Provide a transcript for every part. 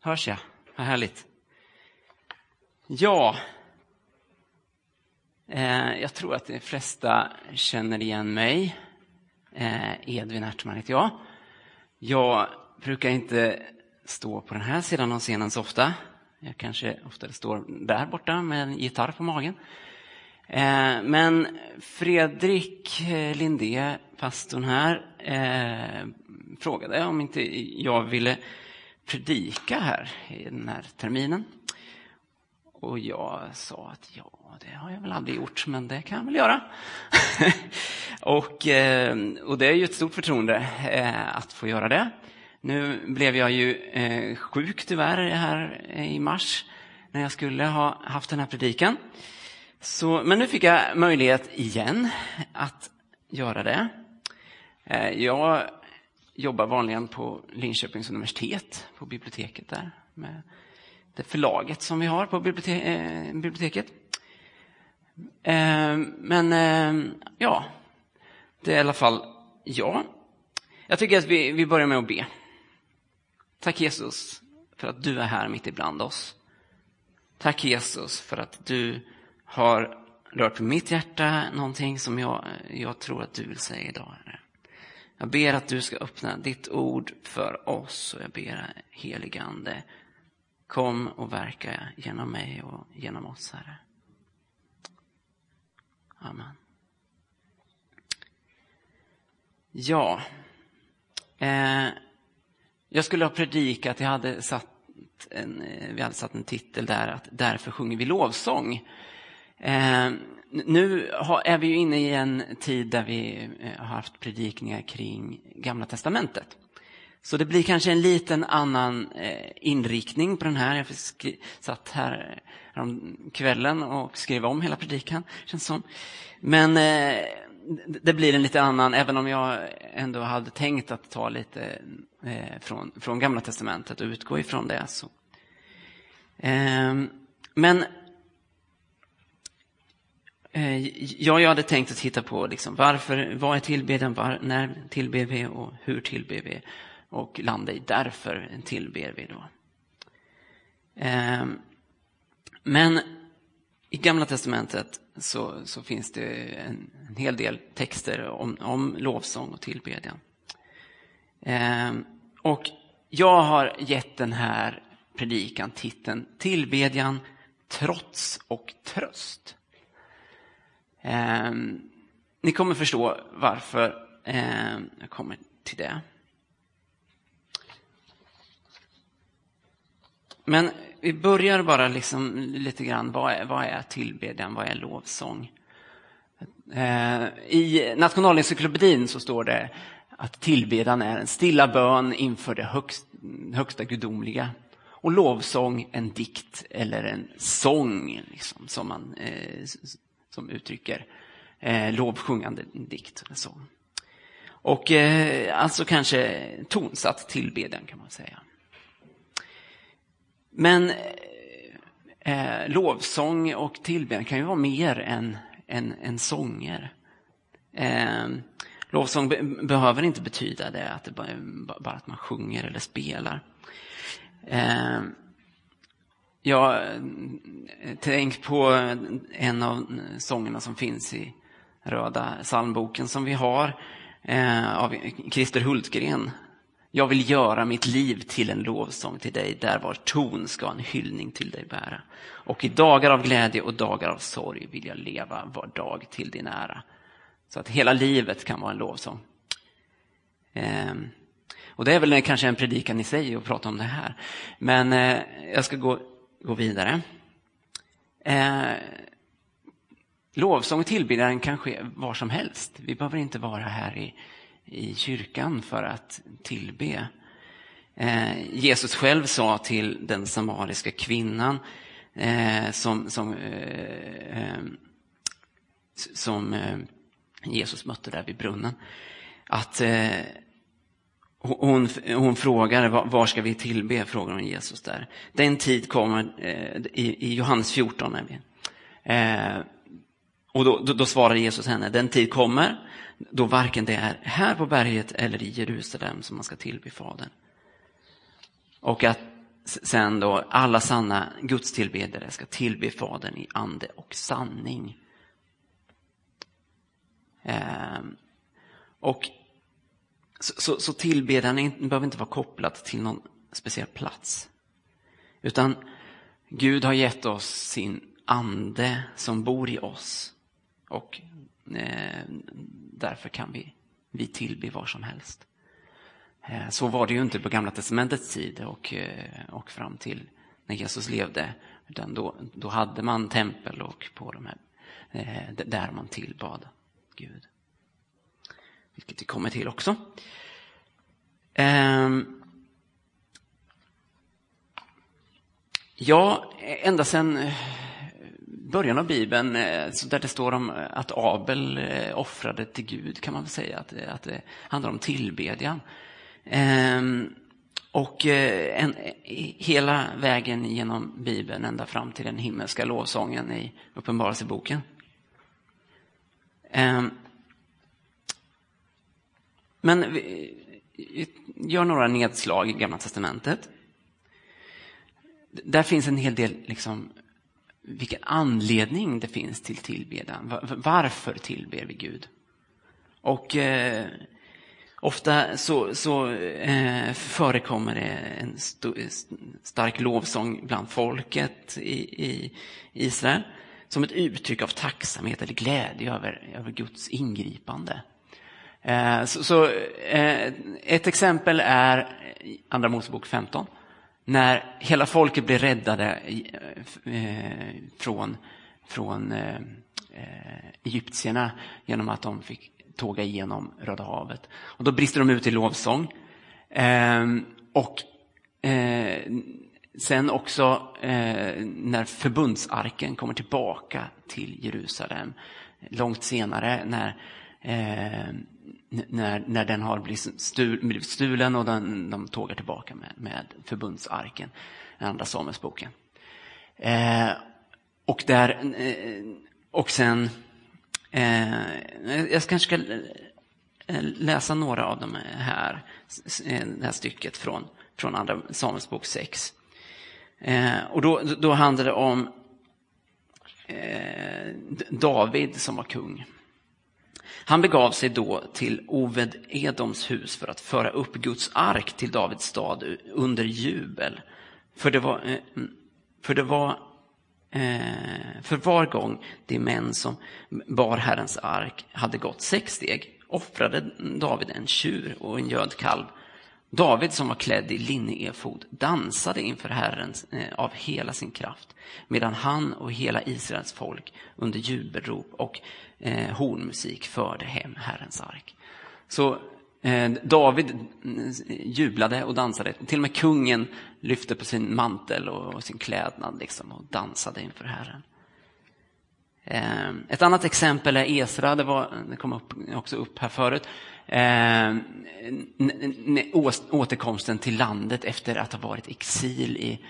Hörs jag? Vad härligt. Ja, eh, jag tror att de flesta känner igen mig. Eh, Edvin Ertman heter jag. Jag brukar inte stå på den här sidan av scenen så ofta. Jag kanske oftare står där borta med en gitarr på magen. Eh, men Fredrik eh, Lindé, pastorn här, eh, frågade om inte jag ville predika här i den här terminen. Och jag sa att ja, det har jag väl aldrig gjort, men det kan jag väl göra. och, eh, och det är ju ett stort förtroende eh, att få göra det. Nu blev jag ju eh, sjuk tyvärr här i mars när jag skulle ha haft den här predikan. Så, men nu fick jag möjlighet igen att göra det. Jag jobbar vanligen på Linköpings universitet, på biblioteket där, med det förlaget som vi har på eh, biblioteket. Eh, men eh, ja, det är i alla fall jag. Jag tycker att vi, vi börjar med att be. Tack Jesus för att du är här mitt ibland oss. Tack Jesus för att du har rört på mitt hjärta någonting som jag, jag tror att du vill säga idag. Herre. Jag ber att du ska öppna ditt ord för oss och jag ber heligande kom och verka genom mig och genom oss, Herre. Amen. Ja, eh, jag skulle ha predikat, jag hade satt en, eh, vi hade satt en titel där, att därför sjunger vi lovsång. Eh, nu har, är vi ju inne i en tid där vi eh, har haft predikningar kring Gamla Testamentet. Så det blir kanske en liten annan eh, inriktning på den här. Jag satt här om kvällen och skrev om hela predikan, känns som. Men eh, det blir en lite annan, även om jag ändå hade tänkt att ta lite eh, från, från Gamla Testamentet och utgå ifrån det. Så. Ehm, men Eh, ja, jag hade tänkt att titta på liksom, varför, vad är tillbedjan, var, när tillber vi och hur tillber vi? Och landa i därför tillber vi då. Eh, men i Gamla Testamentet så, så finns det en, en, hel del texter om, om lovsång och tillbedjan. Eh, och jag har gett den här predikan titeln Tillbedjan, trots och tröst. Eh, ni kommer förstå varför eh, jag kommer till det. Men vi börjar bara liksom lite grann, vad är, vad är tillbedjan, vad är lovsång? Eh, I Nationalencyklopedin så står det att tillbedjan är en stilla bön inför det högst, högsta gudomliga. Och lovsång en dikt eller en sång liksom, som man eh, som uttrycker eh, lovsjungande dikt. Så. Och eh, alltså kanske tonsatt tillbedjan kan man säga. Men eh, eh, lovsång och tillbedjan kan ju vara mer än, än, än sånger. Eh, lovsång be behöver inte betyda det, att det bara, bara att man sjunger eller spelar. Eh, jag eh, tänk på eh, en av eh, sångerna som finns i röda psalmboken som vi har eh, av Christer Hultgren. Jag vill göra mitt liv till en lovsång till dig, där var ton ska en hyllning till dig bära. Och i dagar av glädje och dagar av sorg vill jag leva var dag till din ära. Så att hela livet kan vara en lovsång. Eh, och det är väl kanske en predikan i sig att prata om det här. Men eh, jag ska gå gå vidare. Eh, lovsång och tillbedjan kan ske var som helst. Vi behöver inte vara här i, i kyrkan för att tillbe. Eh, Jesus själv sa till den samariska kvinnan eh, som, som, eh, eh som eh, Jesus mötte där vid brunnen att eh, hon, hon frågar var ska vi tillbe, frågar hon Jesus där. Den tid kommer eh, i, i, Johannes 14. Eh, och då, då, då, svarar Jesus henne, den tid kommer då varken det är här på berget eller i Jerusalem som man ska tillbe Fadern. Och att sen då, alla sanna gudstillbedare ska tillbe Fadern i ande och sanning. Eh, och så, så, så tillbedjan behöver inte vara kopplad till någon speciell plats. Utan Gud har gett oss sin ande som bor i oss. Och eh, därför kan vi, vi tillbe var som helst. Eh, så var det ju inte på Gamla Testamentets tid och, eh, och fram till när Jesus levde. Utan då, då hade man tempel och på de här, eh, där man tillbad Gud. Vilket vi kommer till också. Ehm. Ja, ända sedan eh, början av Bibeln, eh, där det står om eh, att Abel offrade till Gud, kan man väl säga att, att det handlar om tillbedjan. Ehm. Och en, hela vägen genom Bibeln ända fram till den himmelska lovsången i Uppenbarelseboken. Ehm. Men vi gör några nedslag i Gamla Testamentet. Där finns en hel del, liksom, vilken anledning det finns till tillbedjan. Varför tillber vi Gud? Och eh, Ofta så, så eh, förekommer det en st stark lovsång bland folket i, i, Israel som ett uttryck av tacksamhet eller glädje över, över Guds ingripande. Eh, så, så eh, ett exempel är Andra Mosebok 15 när hela folket blir räddade eh, från, från egyptierna genom att de fick tåga igenom Röda havet. Och då brister de ut i lovsång. Ehm, och sen också när förbundsarken kommer tillbaka till Jerusalem långt senare när, eh, när, när den har blivit, stul, blivit stulen och den, de tågar tillbaka med, med förbundsarken, andra Samuelsboken. Eh, och, där, eh, och sen Eh, jag kanske ska eh, läsa några av dem här, eh, det här stycket från, från Andra Samuelsbok 6. Eh, och då, då handlar det om David som var kung. Han begav sig då till Oved Edoms hus för att föra upp Guds ark till Davids stad under jubel. För det var, eh, mm, för det var eh, för var gång de män som bar Herrens ark hade gått sex steg offrade David en tjur och en gödkalv. David som var klädd i linneefod dansade inför Herren eh, av hela sin kraft medan han och hela Israels folk under jubelrop och eh, hornmusik förde hem Herrens ark. Så Eh, David eh, jublade och dansade. Till och med kungen lyfte på sin mantel och sin klädnad liksom och dansade inför Herren. Eh, ett annat exempel är Esra, det, var, det kom upp, också upp här förut. Eh, återkomsten till landet efter att ha varit exil i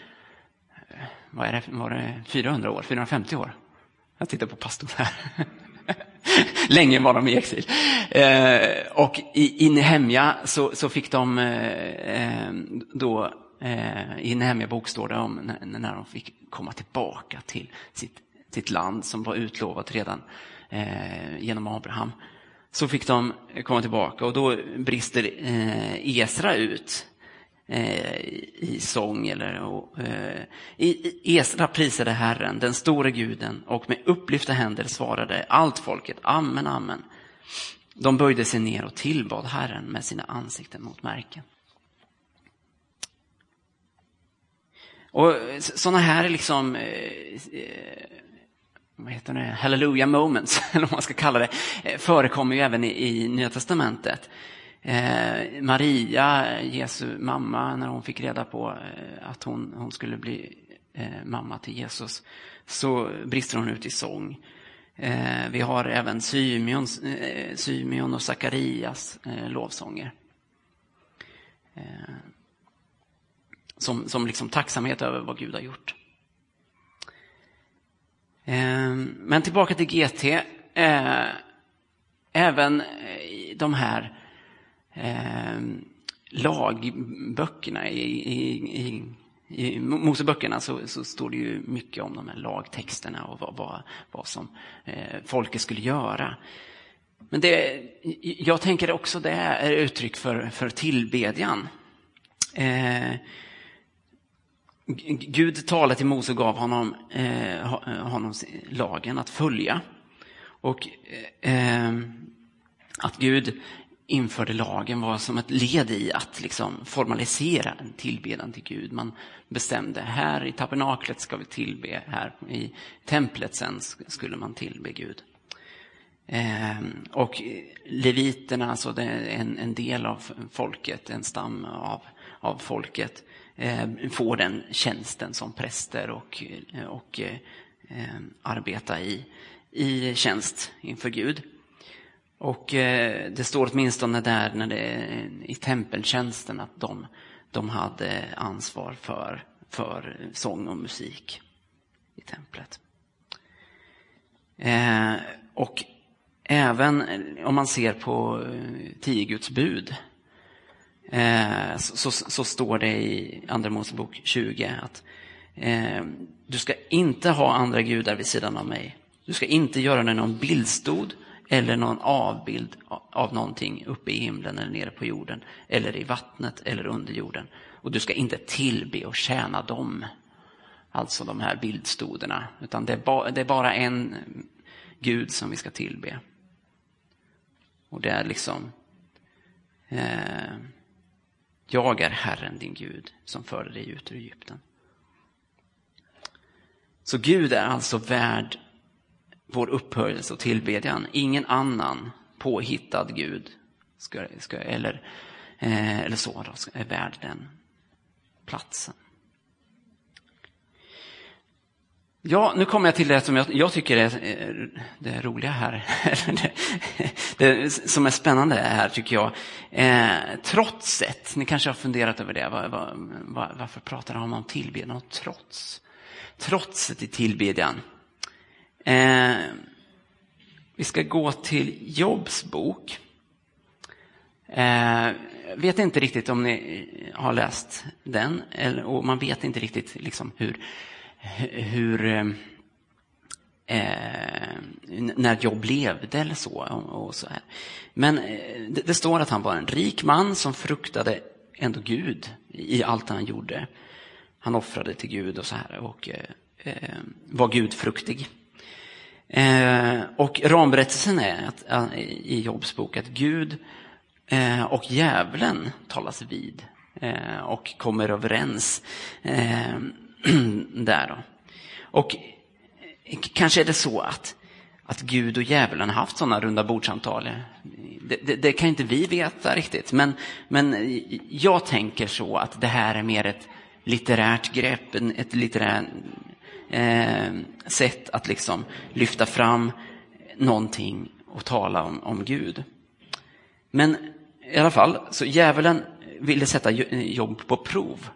eh, vad är det, var det 400 år, 450 år. Jag tittar på pastorn här. Länge var de i exil. Eh, och i, i Nehemja så, så fick de eh då eh, i Nehemja bok står det om när, när de fick komma tillbaka till sitt, sitt land som var utlovat redan eh, genom Abraham. Så fick de komma tillbaka och då brister eh, Esra ut Eh, i sång. Eller, och, eh, Esra prisade Herren, den store guden, och med upplyfta händer svarade allt folket amen, amen. De böjde sig ner och tillbad Herren med sina ansikten mot märken. Och sådana här liksom, eh, vad heter det, hallelujah moments, eller vad man ska kalla det, eh, förekommer ju även i, i Nya Testamentet. Eh, Maria, Jesu mamma, när hon fick reda på eh, att hon, hon skulle bli eh, mamma till Jesus, så brister hon ut i sång. Eh, vi har även Symeon, eh, Symeon och Sakarias eh, lovsånger. Eh, som, som liksom tacksamhet över vad Gud har gjort. Ehm, men tillbaka till GT. Eh, även eh, de här ehm, lagböckerna i, i, i, i Moseböckerna så, så, står det ju mycket om de här lagtexterna och vad, vad, vad som eh, folket skulle göra. Men det, jag tänker också det är uttryck för, för tillbedjan. Gud talade till Mose och gav honom, eh, honom lagen att följa. Och eh, eh, att Gud införde lagen var som ett led i att liksom formalisera en tillbedjan till Gud. Man bestämde, här i tabernaklet ska vi tillbe, här i templet sen skulle man tillbe Gud. Eh, och leviterna, alltså en, en del av folket, en stam av, av folket, eh, får den tjänsten som präster och, eh, och eh, eh, arbeta i, i tjänst inför Gud. Och eh, det står åtminstone där när det, i tempeltjänsten att de, de hade ansvar för, för sång och musik i templet. Eh, och även om man ser på eh, tio Guds bud Eh, så, så, så, står det i Andra Mosebok 20 att eh, du ska inte ha andra gudar vid sidan av mig. Du ska inte göra dig någon bildstod eller någon avbild av någonting uppe i himlen eller nere på jorden eller i vattnet eller under jorden. Och du ska inte tillbe och tjäna dem, alltså de här bildstoderna, utan det är, ba, det är bara en Gud som vi ska tillbe. Och det är liksom, eh, jag är Herren din Gud som förde dig ut ur Egypten. Så Gud är alltså värd vår upphöjelse och tillbedjan. Ingen annan påhittad Gud ska, ska, eller, eh, eller så då, är värd den platsen. Ja, nu kommer jag till det som jag, jag tycker är det det roliga här. det, det, som är spännande här tycker jag. Eh, trotset, ni kanske har funderat över det. Var, var, var, varför pratar han om tillbedjan och trots? Trotset i tillbedjan. Eh, vi ska gå till Jobs bok. Eh, vet inte riktigt om ni har läst den, eller, och man vet inte riktigt liksom hur, hur eh, eh när Job levde eller så. Och, så här. Men eh, det, det, står att han var en rik man som fruktade ändå Gud i allt han gjorde. Han offrade till Gud och så här och eh, eh var gudfruktig. Eh, och ramberättelsen är att, i Jobs bok att Gud eh, och djävulen talas vid eh, och kommer överens eh, där. Då. Och eh, kanske är det så att, att Gud och djävulen har haft sådana runda bordsamtal. Det, det, det, kan inte vi veta riktigt, men, men jag tänker så att det här är mer ett litterärt grepp, ett litterärt eh, sätt att liksom lyfta fram någonting och tala om, om Gud. Men i alla fall, så djävulen ville sätta eh, jobb på prov.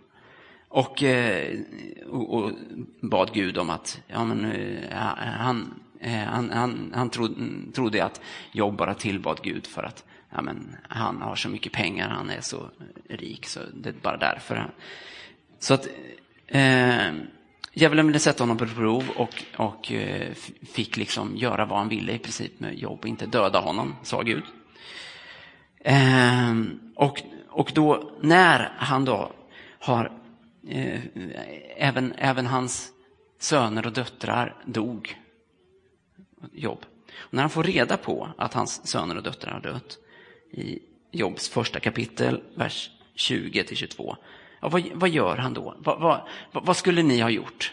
Och, eh, och, och bad Gud om att ja, men, eh, eh, han, han, han, han trodde, trodde att Jobb bara tillbad Gud för att ja, men, han har så mycket pengar, han är så rik, så det är bara därför. Så att eh, Djävulen ville sätta honom på prov och, och eh, fick liksom göra vad han ville i princip med jobb och inte döda honom, sa Gud. Eh, och, och då när han då har, eh, även, även hans söner och döttrar dog, Jobb. Och när han får reda på att hans söner och döttrar har dött i Jobs första kapitel, vers 20-22, Ja, vad, vad gör han då? Vad, vad, vad skulle ni ha gjort?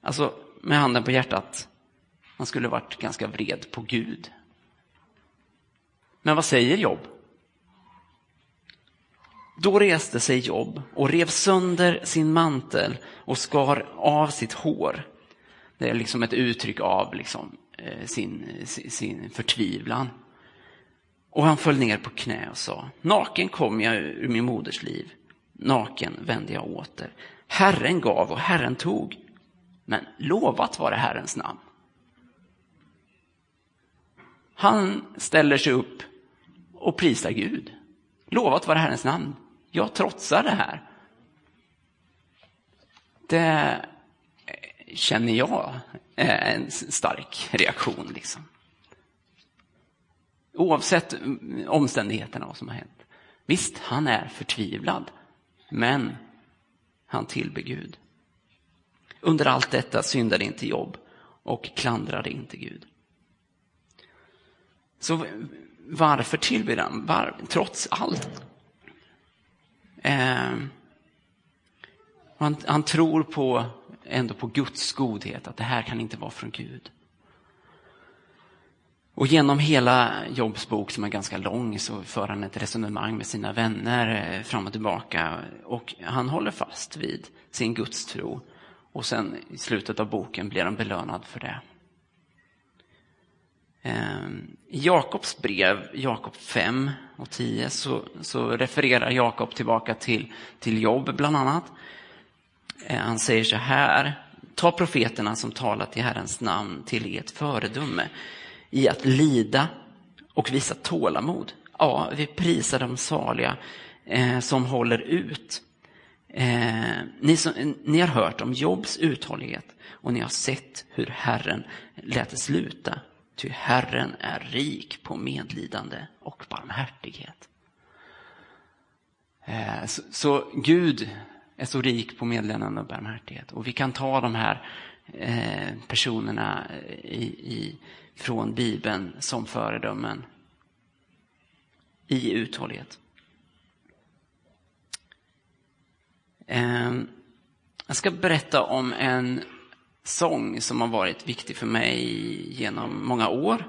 Alltså, med handen på hjärtat, han skulle varit ganska vred på Gud. Men vad säger Jobb? Då reste sig Jobb och rev sönder sin mantel och skar av sitt hår. Det är liksom ett uttryck av liksom, eh, sin, sin förtvivlan. Och han föll ner på knä och sa, naken kom jag ur min moders liv, naken vände jag åter. Herren gav och Herren tog, men lovat var det Herrens namn. Han ställer sig upp och prisar Gud. Lovat vara Herrens namn. Jag trotsar det här. Det känner jag är en stark reaktion. Liksom. Oavsett omständigheterna vad som har hänt. Visst, han är förtvivlad, men han tillber Gud. Under allt detta syndade inte Jobb och klandrade inte Gud. Så varför tillber han? Var, trots allt. Eh, han, han, tror på, ändå på Guds godhet, att det här kan inte vara från Gud. Och genom hela Jobs bok, som är ganska lång, så för han ett resonemang med sina vänner eh, fram och tillbaka. Och han håller fast vid sin gudstro. Och sen i slutet av boken blir han belönad för det. I Jakobs brev, Jakob 5 och 10, så, så refererar Jakob tillbaka till, till Jobb bland annat. Ehm, han säger så här, ta profeterna som talat i Herrens namn till ert föredöme i att lida och visa tålamod. Ja, vi prisar de saliga eh, som håller ut. Eh, ni, som, ni har hört om Jobs uthållighet och ni har sett hur Herren lät det sluta. Ty Herren är rik på medlidande och barmhärtighet. Eh, så, så, Gud är så rik på medlidande och barmhärtighet. Och vi kan ta de här eh, personerna eh, i, i från Bibeln som föredömen i uthållighet. Jag ska berätta om en sång som har varit viktig för mig genom många år.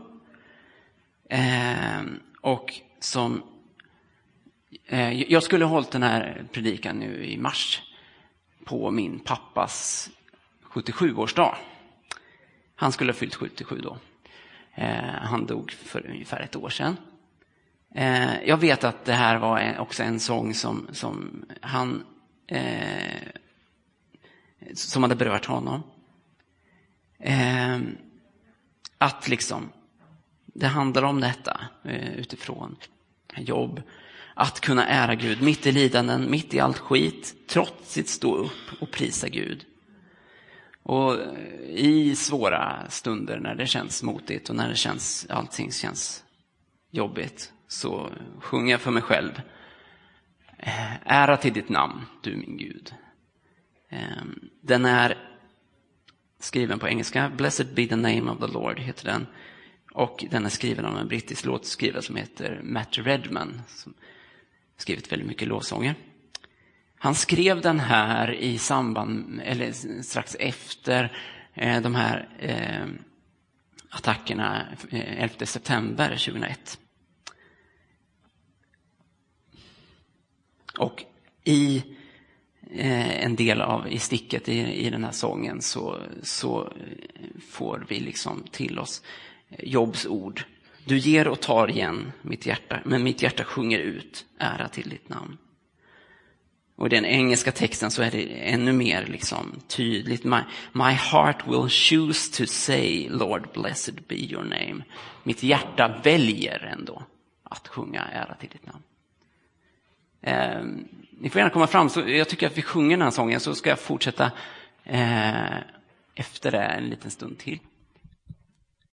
Eh, och som eh, jag skulle ha hållit den här predikan nu i mars på min pappas 77-årsdag. Han skulle ha fyllt 77 då. Eh, han dog för ungefär ett år sedan. Eh, jag vet att det här var också en sång som, som han eh, som hade berört honom. Ehm, att liksom, det handlar om detta eh, utifrån jobb. Att kunna ära Gud mitt i lidanden, mitt i allt skit, trotsigt stå upp och prisa Gud. Och eh, i svåra stunder när det känns motigt och när det känns, allting känns jobbigt så sjunger jag för mig själv. Eh, ära till ditt namn, du min Gud. Ehm, den är skriven på engelska. Blessed be the name of the Lord heter den. Och den är skriven av en brittisk låtskrivare som heter Matt Redman. Som skrivit väldigt mycket lovsånger. Han skrev den här i samband, eller strax efter eh, de här eh, attackerna eh, 11 september 2001. Och i Eh, en del av i sticket i, i den här sången så, så får vi liksom till oss eh, Jobs ord. Du ger och tar igen mitt hjärta, men mitt hjärta sjunger ut ära till ditt namn. Och i den engelska texten så är det ännu mer liksom tydligt. My, my heart will choose to say Lord blessed be your name. Mitt hjärta väljer ändå att sjunga ära till ditt namn. Eh, ni får gärna komma fram, så jag tycker att vi sjunger den här sången så ska jag fortsätta eh, efter det en liten stund till.